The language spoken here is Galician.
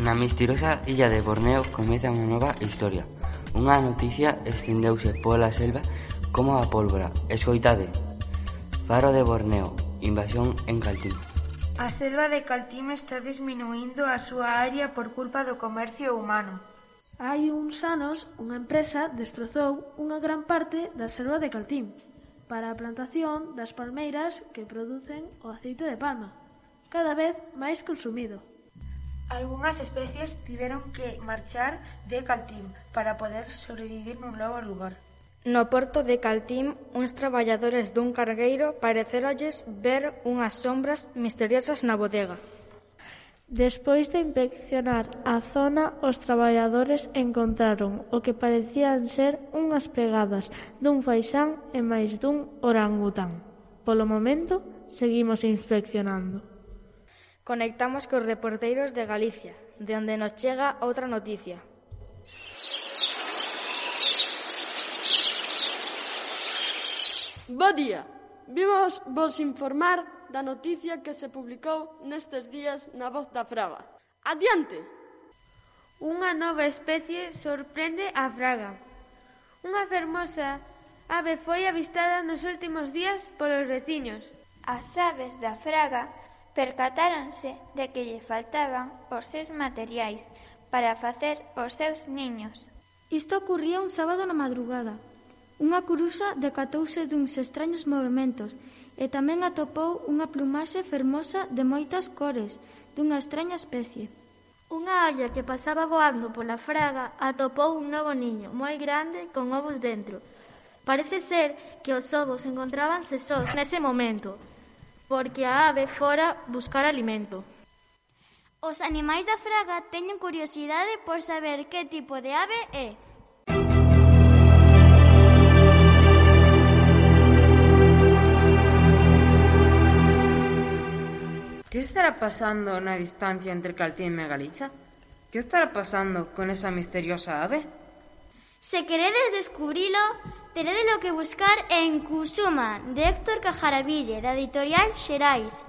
Na misteriosa illa de Borneo comeza unha nova historia. Unha noticia estendeuse pola selva como a pólvora. Escoitade. Faro de Borneo, invasión en Caltín. A selva de Caltim está disminuindo a súa área por culpa do comercio humano. Hai uns anos, unha empresa destrozou unha gran parte da selva de Caltim para a plantación das palmeiras que producen o aceite de palma, cada vez máis consumido. Algunhas especies tiveron que marchar de Caltim para poder sobrevivir nun novo lugar. No porto de Caltim, uns traballadores dun cargueiro parecérolles ver unhas sombras misteriosas na bodega. Despois de inspeccionar a zona, os traballadores encontraron o que parecían ser unhas pegadas dun faisán e máis dun orangután. Polo momento, seguimos inspeccionando. Conectamos cos reporteiros de Galicia, de onde nos chega outra noticia. Bo día! Vimos vos informar da noticia que se publicou nestes días na voz da fraga. Adiante! Unha nova especie sorprende a fraga. Unha fermosa ave foi avistada nos últimos días polos veciños. As aves da fraga Percatáronse de que lle faltaban os seus materiais para facer os seus niños. Isto ocurría un sábado na madrugada. Unha curuxa decatouse duns extraños movimentos e tamén atopou unha plumaxe fermosa de moitas cores dunha extraña especie. Unha olla que pasaba voando pola fraga atopou un novo niño moi grande con ovos dentro. Parece ser que os ovos encontrábanse sós nese momento, porque a ave fora buscar alimento. Os animais da fraga teñen curiosidade por saber que tipo de ave é. Que estará pasando na distancia entre Caltín e Galiza? Que estará pasando con esa misteriosa ave? Se queredes descubrilo, Teredelo que buscar en Cusuma, de Héctor Cajaraville, da editorial Xerais,